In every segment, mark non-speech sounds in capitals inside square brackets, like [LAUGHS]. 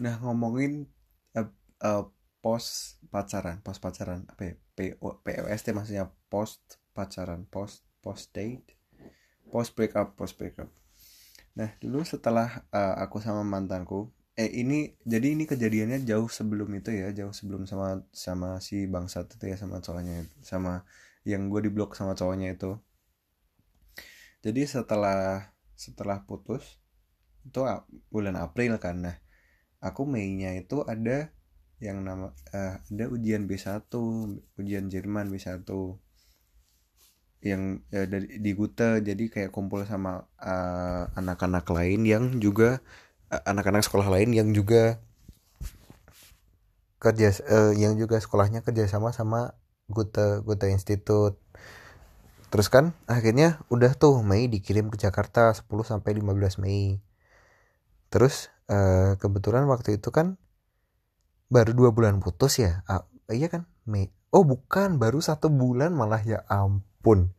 nah ngomongin uh, uh, pos pacaran pos pacaran apa ya? PO, POST maksudnya post pacaran post post date post break up post break up nah dulu setelah uh, aku sama mantanku eh ini jadi ini kejadiannya jauh sebelum itu ya jauh sebelum sama sama si bangsa itu ya sama cowoknya sama yang gue diblok sama cowoknya itu. Jadi setelah setelah putus itu bulan April kan nah aku Mei-nya itu ada yang nama uh, ada ujian B1 ujian Jerman B1 yang uh, dari di Gute. Jadi kayak kumpul sama eh, anak-anak uh, lain yang juga anak-anak uh, sekolah lain yang juga kerja uh, yang juga sekolahnya kerja sama sama Gute Gute Institute. Terus kan akhirnya udah tuh Mei dikirim ke Jakarta 10 sampai 15 Mei. Terus uh, kebetulan waktu itu kan baru dua bulan putus ya uh, iya kan? Mei oh bukan baru satu bulan malah ya ampun.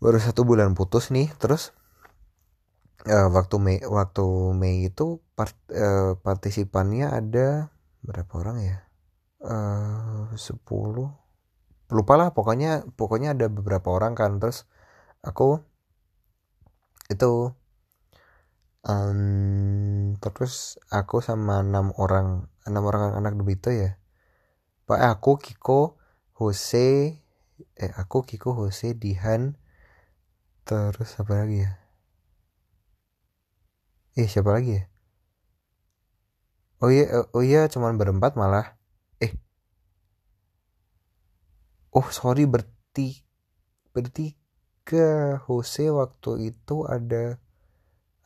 Baru satu bulan putus nih terus uh, waktu Mei waktu Mei itu part, uh, partisipannya ada berapa orang ya? Sepuluh. Lupa lah pokoknya pokoknya ada beberapa orang kan terus aku itu um, terus aku sama enam orang enam orang anak Dubito ya. Pak eh, aku Kiko Jose eh aku Kiko Jose Dihan terus apa lagi ya? Eh siapa lagi ya? Oh iya eh, oh iya cuman berempat malah. Eh. Oh sorry berarti bertiga. Jose waktu itu ada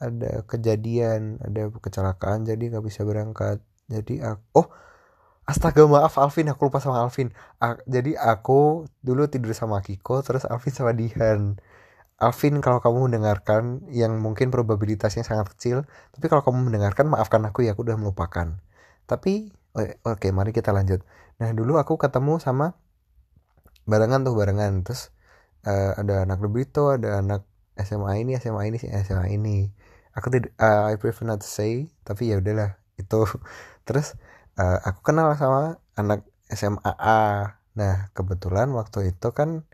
ada kejadian ada kecelakaan jadi nggak bisa berangkat. Jadi aku oh astaga maaf Alvin aku lupa sama Alvin. A jadi aku dulu tidur sama Kiko terus Alvin sama Dihan. Alvin kalau kamu mendengarkan yang mungkin probabilitasnya sangat kecil tapi kalau kamu mendengarkan maafkan aku ya aku udah melupakan. Tapi oke okay, mari kita lanjut. Nah dulu aku ketemu sama barengan tuh barengan. Terus uh, ada anak Debito ada anak SMA ini SMA ini SMA ini aku tidak uh, I prefer not to say tapi ya udahlah itu. [LAUGHS] Terus uh, aku kenal sama anak SMA A nah kebetulan waktu itu kan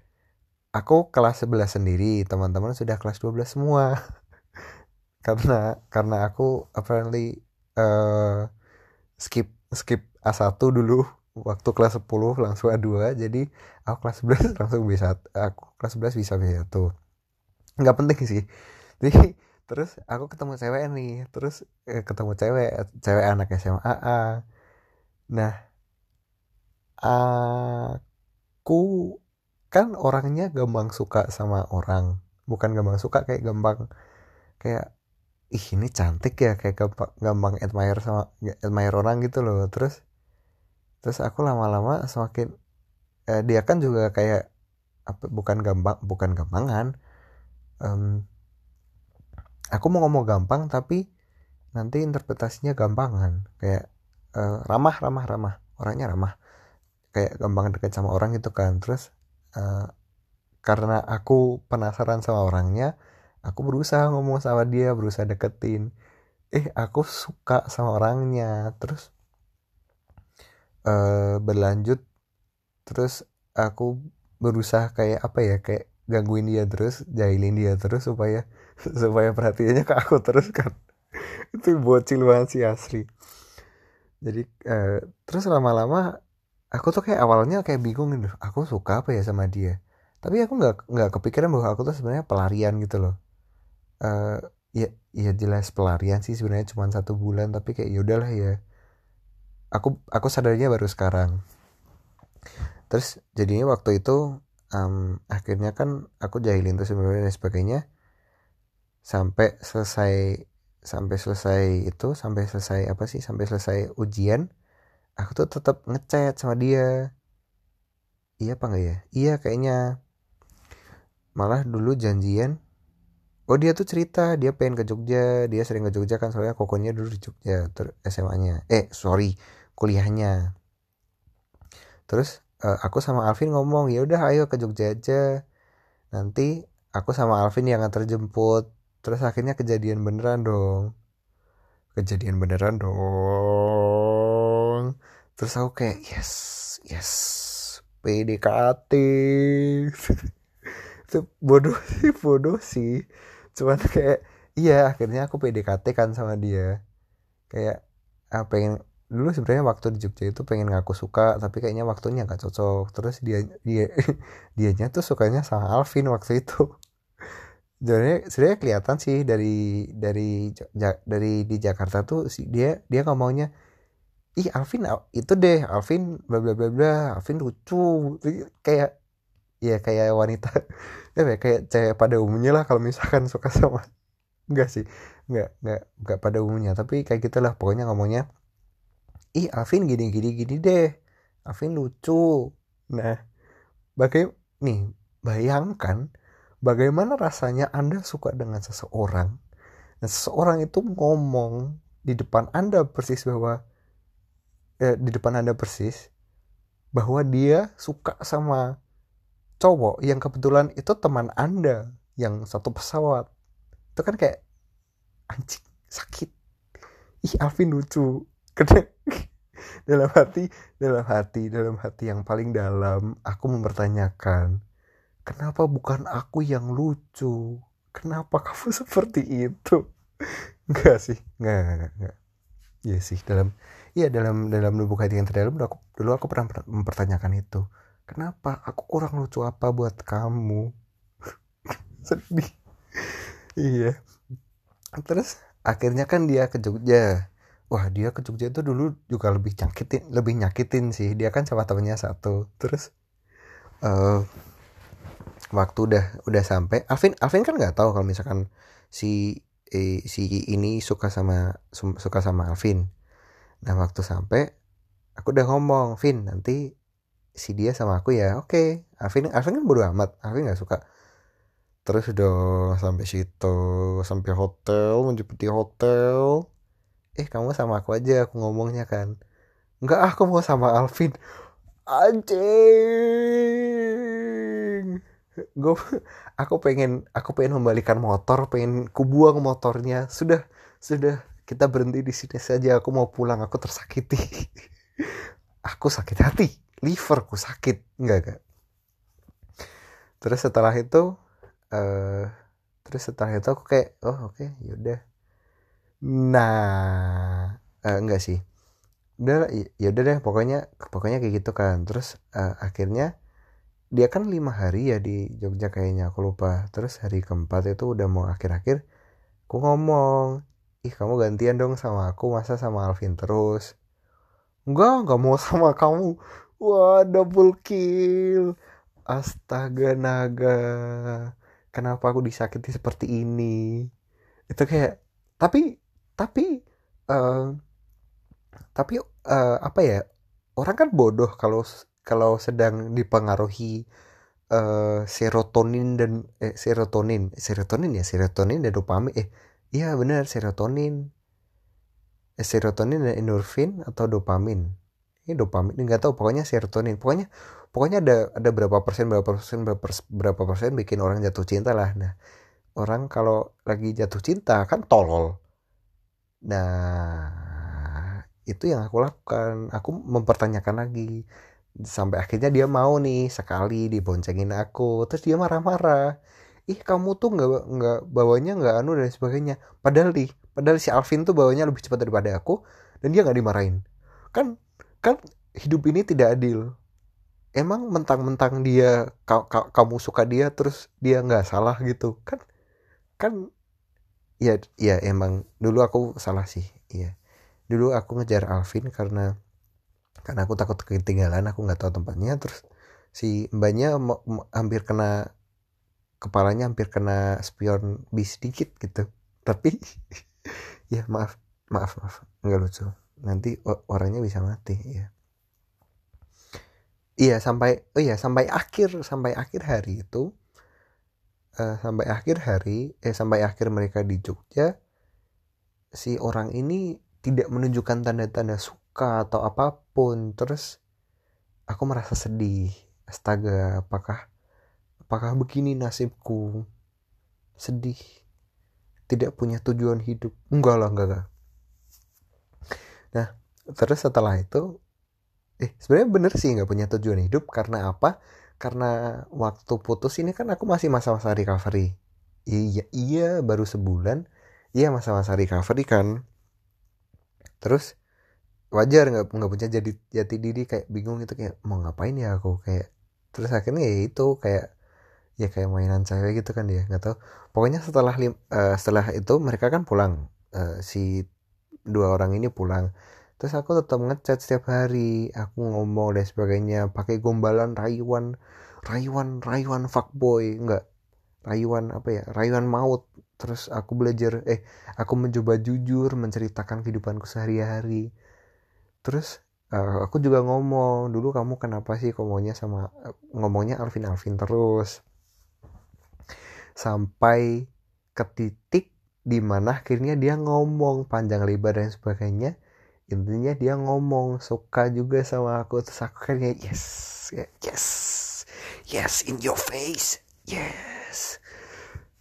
aku kelas 11 sendiri teman-teman sudah kelas 12 semua. [LAUGHS] Karena karena aku apparently uh, skip skip A1 dulu waktu kelas 10 langsung A2 jadi aku kelas 11 langsung bisa aku kelas 11 bisa B1 nggak penting sih. Jadi terus aku ketemu cewek nih terus eh, ketemu cewek cewek anak SMA nah aku kan orangnya gampang suka sama orang bukan gampang suka kayak gampang kayak ih ini cantik ya kayak gampang gampang admire sama admire orang gitu loh. Terus terus aku lama-lama semakin eh, dia kan juga kayak apa bukan gampang bukan gampangan um, aku mau ngomong gampang tapi nanti interpretasinya gampangan. Kayak uh, ramah ramah ramah. Orangnya ramah. Kayak gampang deket sama orang gitu kan. Terus uh, karena aku penasaran sama orangnya aku berusaha ngomong sama dia berusaha deketin. Eh aku suka sama orangnya. Terus uh, berlanjut. Terus aku berusaha kayak apa ya kayak gangguin dia terus jahilin dia terus supaya [LAUGHS] supaya perhatiannya ke aku terus kan. [LAUGHS] Itu bocil banget sih asli. Jadi uh, terus lama-lama aku tuh kayak awalnya kayak bingung gitu aku suka apa ya sama dia? Tapi aku nggak nggak kepikiran bahwa aku tuh sebenarnya pelarian gitu loh. Uh, ya ya jelas pelarian sih sebenarnya cuma satu bulan tapi kayak yaudahlah ya. Aku aku sadarnya baru sekarang. Terus jadinya waktu itu um, akhirnya kan aku jahilin terus dan sebagainya. Sampai selesai sampai selesai itu sampai selesai apa sih sampai selesai ujian aku tuh tetap ngechat sama dia. Iya apa enggak ya? Iya kayaknya. Malah dulu janjian. Oh dia tuh cerita dia pengen ke Jogja dia sering ke Jogja kan soalnya kokonya dulu di Jogja ter SMA-nya eh sorry kuliahnya. Terus uh, aku sama Alvin ngomong ya udah ayo ke Jogja aja. Nanti aku sama Alvin yang nganter jemput. Terus akhirnya kejadian beneran dong. Kejadian beneran dong. Terus aku kayak yes yes. PDKT [LAUGHS] itu bodoh sih bodoh sih. Cuman kayak iya akhirnya aku PDKT kan sama dia. Kayak ah, pengen dulu sebenarnya waktu di Jogja itu pengen ngaku suka tapi kayaknya waktunya nggak cocok. Terus dia dia [LAUGHS] dianya tuh sukanya sama Alvin waktu itu. [LAUGHS] Sebenarnya sebenarnya kelihatan sih dari dari dari di Jakarta tuh si dia dia ngomongnya ih Alvin itu deh Alvin bla bla bla bla Alvin lucu. Kayak ya kayak wanita [LAUGHS] ya kayak cewek pada umumnya lah kalau misalkan suka sama enggak sih enggak enggak enggak pada umumnya. Tapi kayak gitulah pokoknya ngomongnya ih Alvin gini gini gini deh. Alvin lucu. Nah bagaimana nih bayangkan bagaimana rasanya Anda suka dengan seseorang. Dan seseorang itu ngomong di depan Anda persis bahwa eh, di depan Anda persis bahwa dia suka sama cowok yang kebetulan itu teman Anda yang satu pesawat. Itu kan kayak anjing sakit. Ih Alvin lucu. Karena [LAUGHS] dalam hati dalam hati dalam hati yang paling dalam aku mempertanyakan kenapa bukan aku yang lucu? Kenapa kamu [LAUGHS] seperti itu? [LAUGHS] Enggak sih enggak enggak enggak. Iya sih dalam iya dalam dalam lubuk hati yang terdalam dulu aku dulu aku pernah mempertanyakan itu. Kenapa? Aku kurang lucu apa buat kamu? Sedih. Iya. Terus akhirnya kan dia ke Jogja wah dia ke Jogja itu dulu juga lebih nyakitin lebih nyakitin sih. Dia kan sama temennya satu. Terus uh, waktu udah udah sampai Alvin Alvin kan nggak tahu kalau misalkan si eh, si ini suka sama suka sama Alvin. Nah waktu sampai aku udah ngomong Vin nanti si dia sama aku ya. Oke okay. Alvin Alvin kan bodo amat. Alvin nggak suka. Terus udah sampai situ sampai hotel menjemput hotel eh kamu sama aku aja aku ngomongnya kan. Enggak aku mau sama Alvin. Anjing. Gue [LAUGHS] aku pengen aku pengen membalikan motor pengen kubuang motornya. Sudah sudah kita berhenti di sini saja. Aku mau pulang aku tersakiti. [LAUGHS] Aku sakit hati. Liverku sakit. Enggak enggak. Terus setelah itu uh, terus setelah itu aku kayak oh oke okay, yaudah Nah, uh, enggak sih. Udah ya udah deh pokoknya pokoknya kayak gitu kan. Terus uh, akhirnya dia kan lima hari ya di Jogja kayaknya aku lupa. Terus hari keempat itu udah mau akhir-akhir aku ngomong, "Ih, kamu gantian dong sama aku, masa sama Alvin terus?" Enggak, enggak mau sama kamu. Wah, double kill. Astaga naga. Kenapa aku disakiti seperti ini? Itu kayak tapi tapi uh, tapi uh, apa ya orang kan bodoh kalau kalau sedang dipengaruhi uh, serotonin dan eh, serotonin serotonin ya serotonin dan dopamin eh iya benar serotonin. Eh, serotonin dan endorfin atau dopamin. Ini dopamin nggak tahu pokoknya serotonin. Pokoknya pokoknya ada ada berapa persen berapa persen berapa persen, berapa persen bikin orang jatuh cinta lah. Nah orang kalau lagi jatuh cinta kan tolol Nah, itu yang aku lakukan. Aku mempertanyakan lagi. Sampai akhirnya dia mau nih sekali diboncengin aku. Terus dia marah-marah. Ih kamu tuh nggak nggak bawanya nggak anu dan sebagainya. Padahal nih, padahal si Alvin tuh bawanya lebih cepat daripada aku dan dia nggak dimarahin. Kan kan hidup ini tidak adil. Emang mentang-mentang dia ka, ka, kamu suka dia terus dia nggak salah gitu kan kan ya ya emang. Dulu aku salah sih iya. Dulu aku ngejar Alvin karena karena aku takut ketinggalan aku nggak tahu tempatnya. Terus si mbaknya hampir kena kepalanya hampir kena spion bis sedikit gitu. [LAUGHS] Tapi ya maaf maaf maaf nggak lucu. Nanti orangnya bisa mati ya iya sampai oh iya sampai akhir sampai akhir hari itu uh, sampai akhir hari eh sampai akhir mereka di Jogja si orang ini tidak menunjukkan tanda-tanda suka atau apa pun. Terus aku merasa sedih. Astaga apakah apakah begini nasibku? Sedih. Tidak punya tujuan hidup. Enggak lah enggak lah nah terus setelah itu eh sebenarnya bener sih nggak punya tujuan hidup. Karena apa karena waktu putus ini kan aku masih masa-masa recovery. Iya iya baru sebulan. Iya masa-masa recovery kan. Terus wajar nggak nggak punya jadi jati diri kayak bingung itu kayak mau ngapain ya aku? Kayak terus akhirnya ya itu kayak ya kayak mainan cewek gitu kan dia nggak tahu. Pokoknya setelah lim, uh, setelah itu mereka kan pulang. Uh, si dua orang ini pulang terus aku tetap ngechat setiap hari aku ngomong dan sebagainya pakai gombalan rayuan rayuan rayuan fuckboy enggak. Rayuan apa ya rayuan maut. Terus aku belajar eh aku mencoba jujur menceritakan kehidupanku sehari-hari. Terus uh, aku juga ngomong dulu kamu kenapa sih ngomongnya sama ngomongnya Alvin Alvin terus? Sampai ke titik di mana akhirnya dia ngomong panjang lebar dan sebagainya intinya dia ngomong suka juga sama aku. Terus aku akhirnya yes yes yes in your face yes.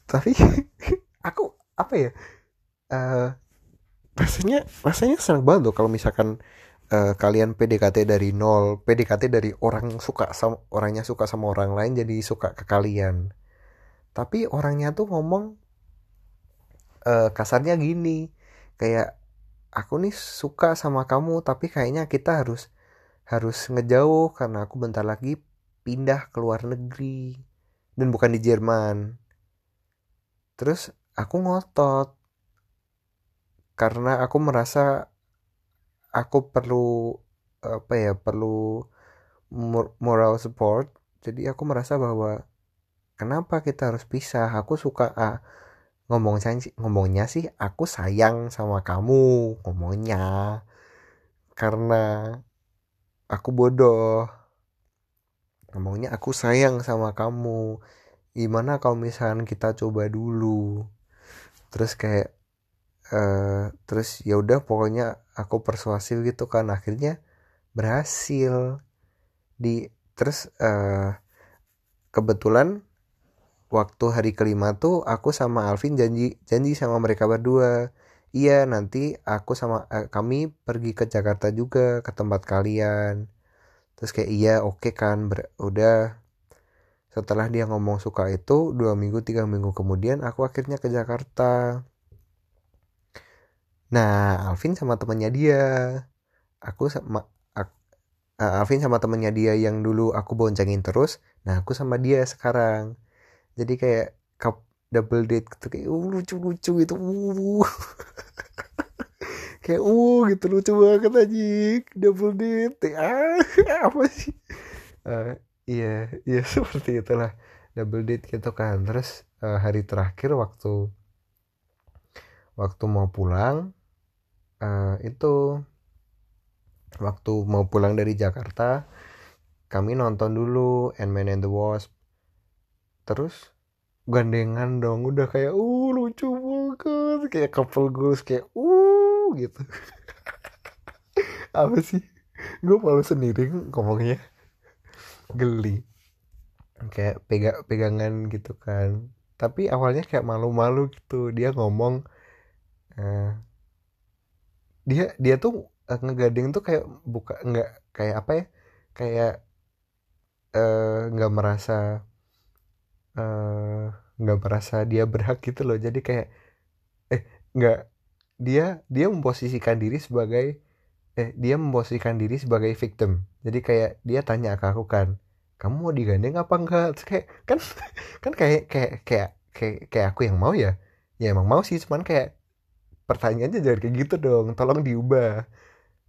Tapi [LAUGHS] aku apa ya uh, rasanya rasanya senang banget loh kalau misalkan uh, kalian PDKT dari nol PDKT dari orang suka sama orangnya suka sama orang lain jadi suka ke kalian. Tapi orangnya tuh ngomong uh, kasarnya gini kayak aku nih suka sama kamu tapi kayaknya kita harus harus ngejauh karena aku bentar lagi pindah ke luar negeri. Dan bukan di Jerman. Terus aku ngotot. Karena aku merasa aku perlu apa ya perlu moral support. Jadi aku merasa bahwa kenapa kita harus pisah? Aku suka ah, ngomong ngomongnya sih aku sayang sama kamu ngomongnya. Karena aku bodoh. Ngomongnya aku sayang sama kamu. Gimana kalau misalnya kita coba dulu? Terus kayak uh, terus ya udah pokoknya aku persuasif gitu kan. Akhirnya berhasil. Di terus uh, kebetulan waktu hari kelima tuh aku sama Alvin janji janji sama mereka berdua. Iya nanti aku sama uh, kami pergi ke Jakarta juga ke tempat kalian. Terus kayak iya oke okay kan Ber udah. Setelah dia ngomong suka itu dua minggu tiga minggu kemudian aku akhirnya ke Jakarta. Nah Alvin sama temannya dia. Aku sama uh, Alvin sama temannya dia yang dulu aku boncengin terus. Nah aku sama dia sekarang jadi kayak cup double date gitu kayak uh, lucu lucu gitu. Uh. [LAUGHS] kayak uh gitu lucu banget aja double date. Ah [LAUGHS] apa sih? Uh, iya iya [LAUGHS] seperti itulah double date gitu kan. Terus uh, hari terakhir waktu waktu mau pulang uh, itu waktu mau pulang dari Jakarta kami nonton dulu Ant-Man and the Wasp terus gandengan dong udah kayak uh lucu banget. Kayak couple goals kayak uh gitu. [LAUGHS] Apa sih? Gue malu sendiri ngomongnya. Geli. Kayak pegang pegangan gitu kan. Tapi awalnya kayak malu-malu gitu. Dia ngomong uh, dia dia tuh uh, ngegading tuh kayak buka nggak kayak apa ya? Kayak eh, nggak uh, merasa nggak uh, merasa dia berhak gitu loh. Jadi kayak eh nggak dia dia memposisikan diri sebagai eh dia memposisikan diri sebagai victim. Jadi kayak dia tanya ke aku kan kamu mau digandeng apa enggak Terus kayak kan [LAUGHS] kan kayak kayak kayak kayak kayak aku yang mau ya? Ya emang mau sih cuman kayak pertanyaannya jangan kayak gitu dong tolong diubah.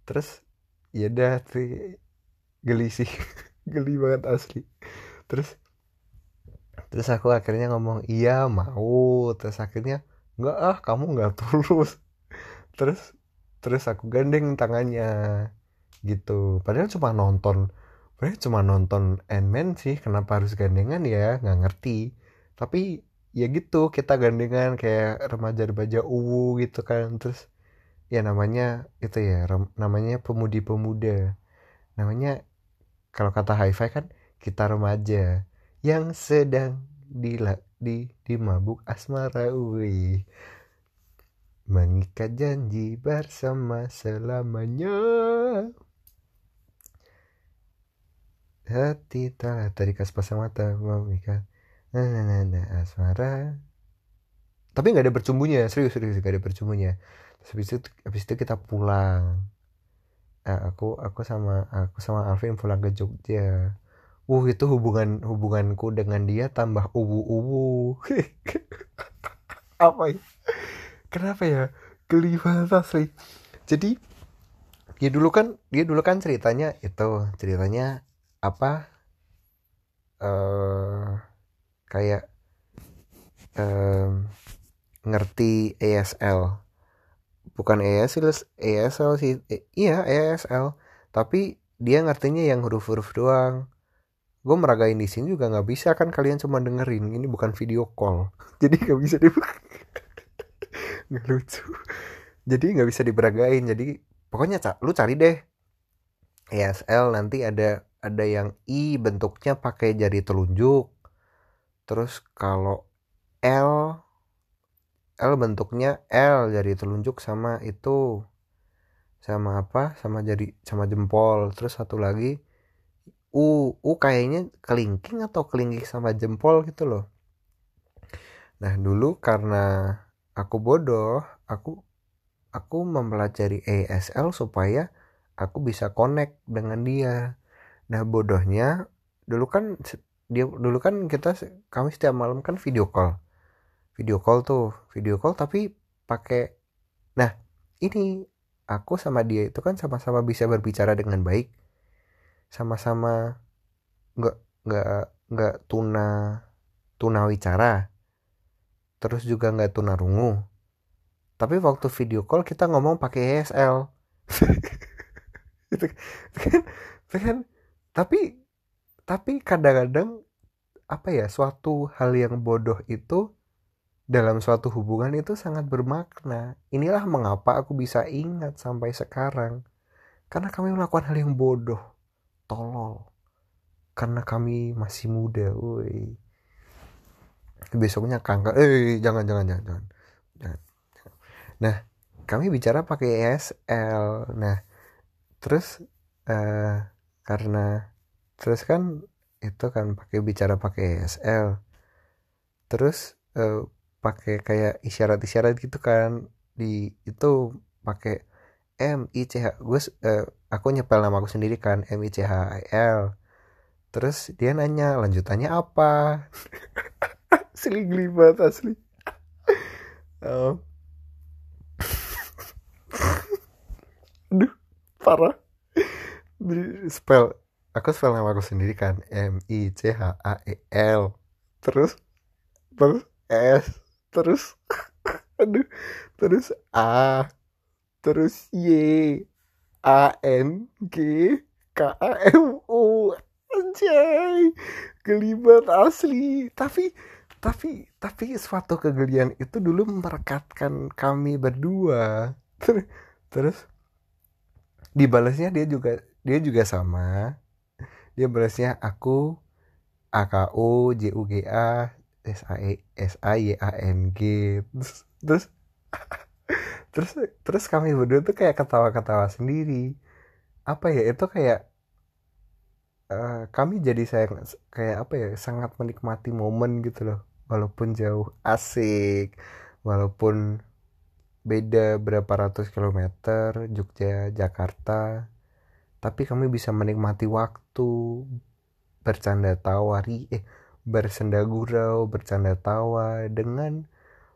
Terus ya udah geli sih [LAUGHS] geli banget asli. Terus terus aku akhirnya ngomong iya mau. Terus akhirnya enggak ah kamu nggak [LAUGHS] tulus. Terus terus aku gandeng tangannya gitu. Padahal cuma nonton padahal cuma nonton Ant-Man sih kenapa harus gandengan ya? Nggak ngerti. Tapi ya gitu kita gandengan kayak remaja-remaja uwu gitu kan. Terus ya namanya itu ya namanya pemudi-pemuda. Namanya kalau kata hi-fi kan kita remaja yang sedang di di di mabuk asmara wih. Mengikat janji bersama selamanya. Hati tak terikat sepasang mata mengikat nah, nah, asmara. Tapi nggak ada bercumbunya serius serius nggak ada bercumbunya. Terus habis itu habis itu kita pulang. Nah, aku aku sama aku sama Alvin pulang ke Jogja Wuh itu hubungan hubunganku dengan dia tambah ubu-ubu [LAUGHS] apa ya? Kenapa ya? Geli banget asli. Jadi dia dulu kan dia dulu kan ceritanya itu ceritanya apa? Eh uh, kayak um, ngerti ASL bukan ASL ASL sih eh, iya ASL tapi dia ngertinya yang huruf-huruf doang gue meragain di sini juga nggak bisa kan kalian cuma dengerin. Ini bukan video call. [LAUGHS] Jadi nggak bisa dibuka [LAUGHS] nggak lucu. Jadi nggak bisa diberagain. Jadi pokoknya lu cari deh. ASL nanti ada ada yang I bentuknya pakai jari telunjuk. Terus kalau L L bentuknya L jari telunjuk sama itu sama apa? Sama jari sama jempol. Terus satu lagi U U kayaknya kelingking atau kelingking sama jempol gitu loh. Nah dulu karena aku bodoh aku aku mempelajari ASL supaya aku bisa connect dengan dia. Nah bodohnya dulu kan dia dulu kan kita kami setiap malam kan video call. Video call tuh video call tapi pakai nah ini aku sama dia itu kan sama-sama bisa berbicara dengan baik sama-sama nggak nggak nggak tuna tuna wicara terus juga nggak tuna rungu tapi waktu video call kita ngomong pakai ESL kan, kan tapi tapi kadang-kadang apa ya suatu hal yang bodoh itu dalam suatu hubungan itu sangat bermakna. Inilah mengapa aku bisa ingat sampai sekarang. Karena kami melakukan hal yang bodoh, tolol. Karena kami masih muda, woi. Besoknya kanker, eh jangan jangan jangan jangan. Nah, kami bicara pakai ESL. Nah, terus uh, karena terus kan itu kan pakai bicara pakai ESL. Terus uh, pakai kayak isyarat-isyarat gitu kan di itu pakai M I C H. Gue uh, aku nyepel nama aku sendiri kan M I C H I L. Terus dia nanya lanjutannya apa? [LAUGHS] Asli geli asli. Uh. [LAUGHS] aduh parah. Spell aku spell nama aku sendiri kan M I C H A E L. Terus terus S terus [LAUGHS] aduh terus A terus Y A N G K A M U anjay gelibat asli. Tapi tapi tapi suatu kegelian itu dulu merekatkan kami berdua. Terus dibalasnya dia juga dia juga sama. Dia balasnya aku A K U J U G A S A E S A Y A N G. Terus terus terus terus kami berdua tuh kayak ketawa-ketawa sendiri. Apa ya itu kayak uh, kami jadi saya kayak apa ya sangat menikmati momen gitu loh. Walaupun jauh asik. Walaupun beda berapa ratus kilometer Jogja Jakarta. Tapi kami bisa menikmati waktu bercanda tawari eh bersenda gurau, bercanda tawa dengan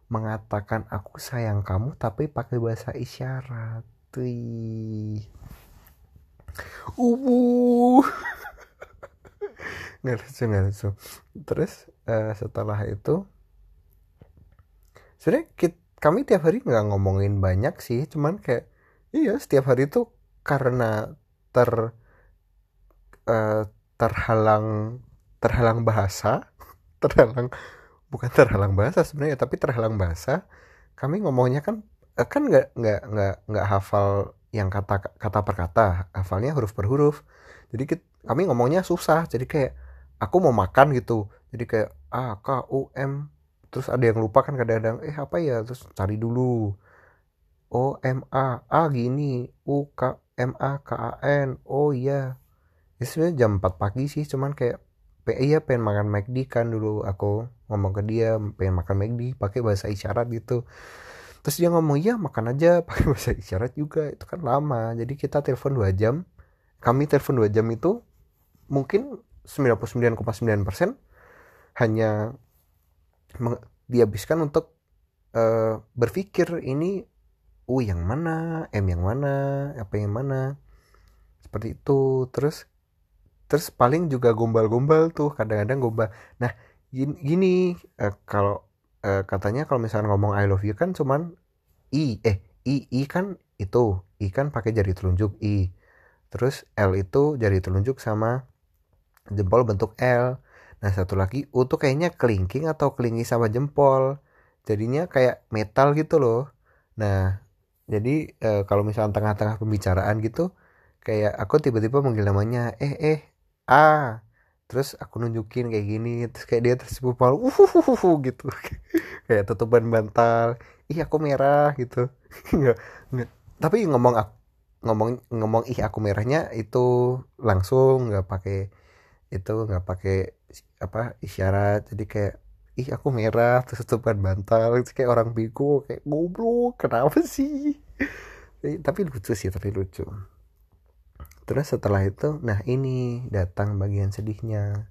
mengatakan aku sayang kamu tapi pakai bahasa isyarat. Wih. Ubu. nggak lucu nggak lucu. Terus uh, setelah itu sebenarnya kami tiap hari nggak ngomongin banyak sih, cuman kayak iya setiap hari itu karena ter uh, terhalang terhalang bahasa [LAUGHS] terhalang bukan terhalang bahasa sebenarnya tapi terhalang bahasa kami ngomongnya kan eh, kan nggak nggak nggak nggak hafal yang kata kata per kata hafalnya huruf per huruf. Jadi kita, kami ngomongnya susah jadi kayak aku mau makan gitu. Jadi kayak a k u m terus ada yang lupa kan kadang-kadang eh apa ya? Terus cari dulu. Oh M A A gini U K M A K A N oh iya. Itu sebenarnya jam 4 pagi sih cuman kayak iya pengen makan McD kan dulu. Aku ngomong ke dia pengen makan McD pakai bahasa isyarat gitu. Terus dia ngomong iya makan aja [LAUGHS] pakai bahasa isyarat juga. Itu kan lama. Jadi kita telepon dua jam. Kami telepon dua jam itu mungkin 99,9% hanya dihabiskan untuk uh, berpikir ini U yang mana, M yang mana, apa yang mana. Seperti itu. Terus terus paling juga gombal-gombal tuh kadang-kadang gombal. Nah, gini, uh, kalau uh, katanya kalau misalnya ngomong I love you kan cuman I eh I I kan itu I kan pakai jari telunjuk I. Terus L itu jari telunjuk sama jempol bentuk L. Nah, satu lagi U tuh kayaknya kelingking atau kelingi sama jempol. Jadinya kayak metal gitu loh. Nah, jadi e, kalau misalnya tengah-tengah pembicaraan gitu kayak aku tiba-tiba manggil namanya eh eh a terus aku nunjukin kayak gini terus kayak dia terus pupal uhuhuhu gitu. [LAUGHS] Kayak tutupan bantal ih aku merah gitu. [LAUGHS] Nggak nggak tapi ngomong ngomong ngomong ih aku merahnya itu langsung nggak pakai itu nggak pakai apa isyarat. Jadi kayak ih aku merah [LAUGHS] terus tutupan bantal. Itu kayak orang bego kayak goblok kenapa sih? Tapi lucu sih tapi lucu terus setelah itu nah ini datang bagian sedihnya.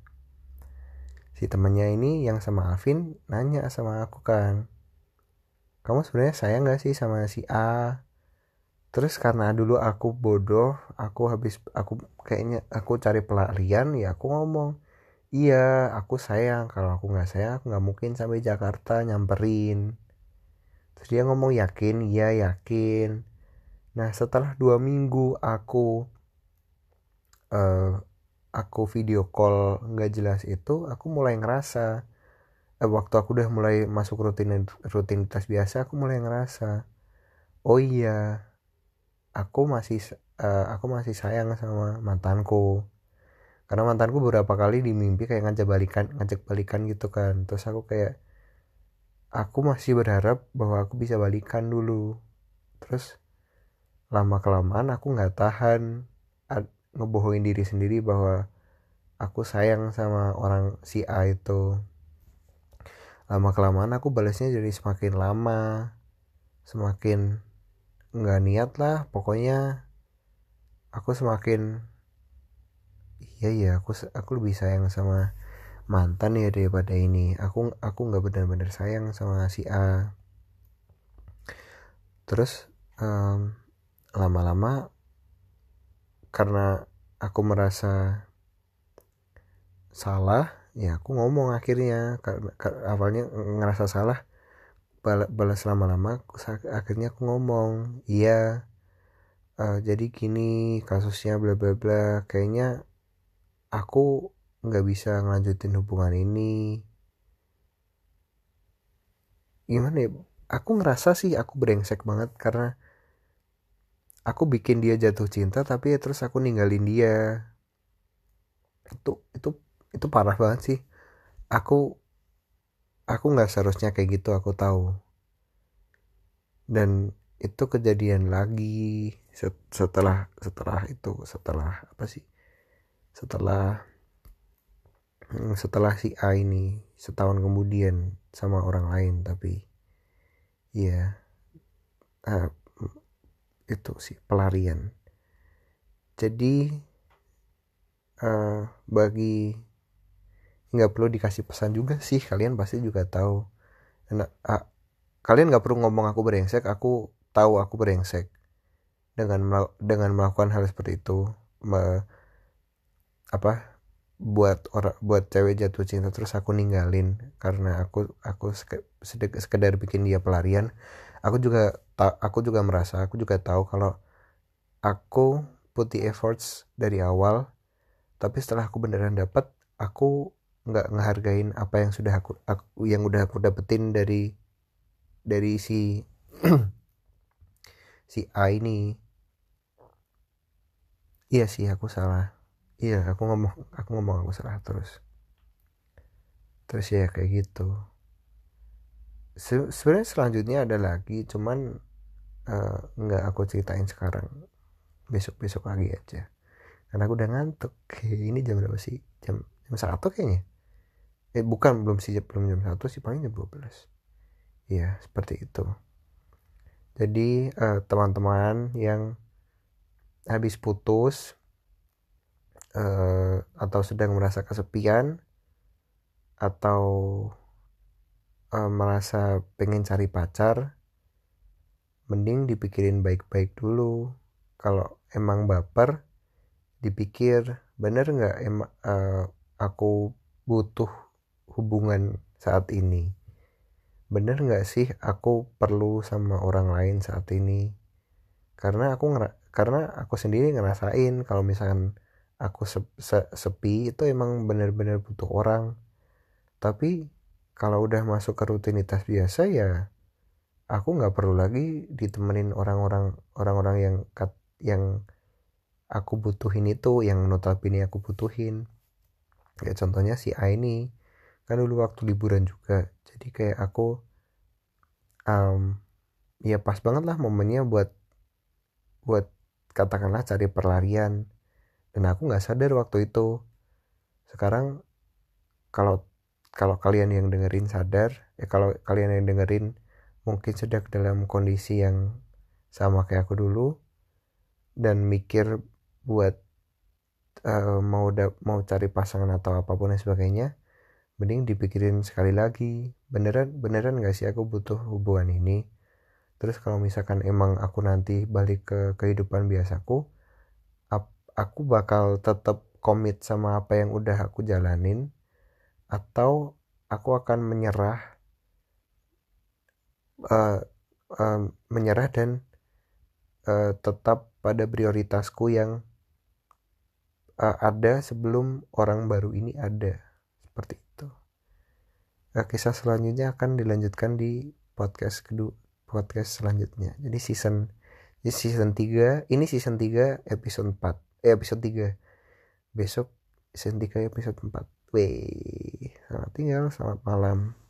Si temannya ini yang sama Alvin nanya sama aku kan kamu sebenarnya sayang gak sih sama si A? Terus karena dulu aku bodoh aku habis aku kayaknya aku cari pelarian ya aku ngomong iya aku sayang. Kalau aku nggak sayang aku nggak mungkin sampai Jakarta nyamperin. Terus dia ngomong yakin? Iya yakin. Nah setelah dua minggu aku uh, aku video call nggak jelas itu aku mulai ngerasa uh, waktu aku udah mulai masuk rutin rutinitas biasa aku mulai ngerasa oh iya aku masih uh, aku masih sayang sama mantanku. Karena mantanku beberapa kali di mimpi kayak ngajak balikan ngajak balikan gitu kan. Terus aku kayak aku masih berharap bahwa aku bisa balikan dulu. Terus lama kelamaan aku nggak tahan ngebohongin diri sendiri bahwa aku sayang sama orang si A itu. Lama kelamaan aku balasnya jadi semakin lama semakin nggak niat lah. Pokoknya aku semakin iya iya aku aku lebih sayang sama mantan ya daripada ini. Aku aku nggak benar-benar sayang sama si A. Terus um, lama-lama karena aku merasa salah ya aku ngomong akhirnya. Awalnya ngerasa salah balas lama-lama akhirnya aku ngomong iya uh, jadi gini kasusnya bla bla bla. Kayaknya aku nggak bisa ngelanjutin hubungan ini. Gimana ya? Aku ngerasa sih aku brengsek banget karena aku bikin dia jatuh cinta tapi ya terus aku ninggalin dia. Itu itu itu parah banget sih. Aku aku nggak seharusnya kayak gitu aku tahu. Dan itu kejadian lagi setelah setelah itu setelah apa sih? Setelah hmm, setelah si A ini setahun kemudian sama orang lain tapi ya uh, itu sih pelarian. Jadi uh, bagi nggak perlu dikasih pesan juga sih kalian pasti juga tahu. Nah, uh, kalian nggak perlu ngomong aku brengsek aku tahu aku brengsek dengan dengan melakukan hal seperti itu. Apa buat orang buat cewek jatuh cinta terus aku ninggalin karena aku aku sekedar bikin dia pelarian aku juga aku juga merasa aku juga tahu kalau aku putih efforts dari awal tapi setelah aku beneran dapat aku nggak ngehargain apa yang sudah aku, aku yang udah aku dapetin dari dari si [CLEARS THROAT] si A ini. Iya sih aku salah. Iya aku ngomong aku ngomong aku salah terus. Terus ya kayak gitu Se sebenarnya selanjutnya ada lagi cuman uh, nggak aku ceritain sekarang. Besok besok lagi aja. Karena aku udah ngantuk. Ini jam berapa sih? Jam jam satu kayaknya. Eh bukan belum sih belum jam satu sih paling jam 12 ya seperti itu. Jadi uh, teman-teman yang habis putus uh, atau sedang merasa kesepian atau uh, merasa pengen cari pacar mending dipikirin baik-baik dulu. Kalau emang baper dipikir bener nggak emang uh, aku butuh hubungan saat ini? Bener nggak sih aku perlu sama orang lain saat ini? Karena aku ngera karena aku sendiri ngerasain kalau misalkan aku se se sepi itu emang bener-bener butuh orang. Tapi kalau udah masuk ke rutinitas biasa ya aku nggak perlu lagi ditemenin orang-orang orang-orang yang yang aku butuhin itu yang notabene aku butuhin. Kayak contohnya si A ini kan dulu waktu liburan juga. Jadi kayak aku um, ya pas banget lah momennya buat buat katakanlah cari perlarian. Dan aku nggak sadar waktu itu. Sekarang kalau kalau kalian yang dengerin sadar ya kalau kalian yang dengerin mungkin sedang dalam kondisi yang sama kayak aku dulu dan mikir buat uh, mau mau cari pasangan atau apa pun dan sebagainya mending dipikirin sekali lagi. Beneran beneran gak sih aku butuh hubungan ini? Terus kalau misalkan emang aku nanti balik ke kehidupan biasaku aku bakal tetap komit sama apa yang udah aku jalanin atau aku akan menyerah uh, uh, menyerah dan uh, tetap pada prioritasku yang uh, ada sebelum orang baru ini ada. Seperti uh, kisah selanjutnya akan dilanjutkan di podcast kedua podcast selanjutnya. Jadi season season 3 ini season 3 episode 4 eh episode 3 besok season 3 episode 4 Wih, selamat tinggal, selamat malam.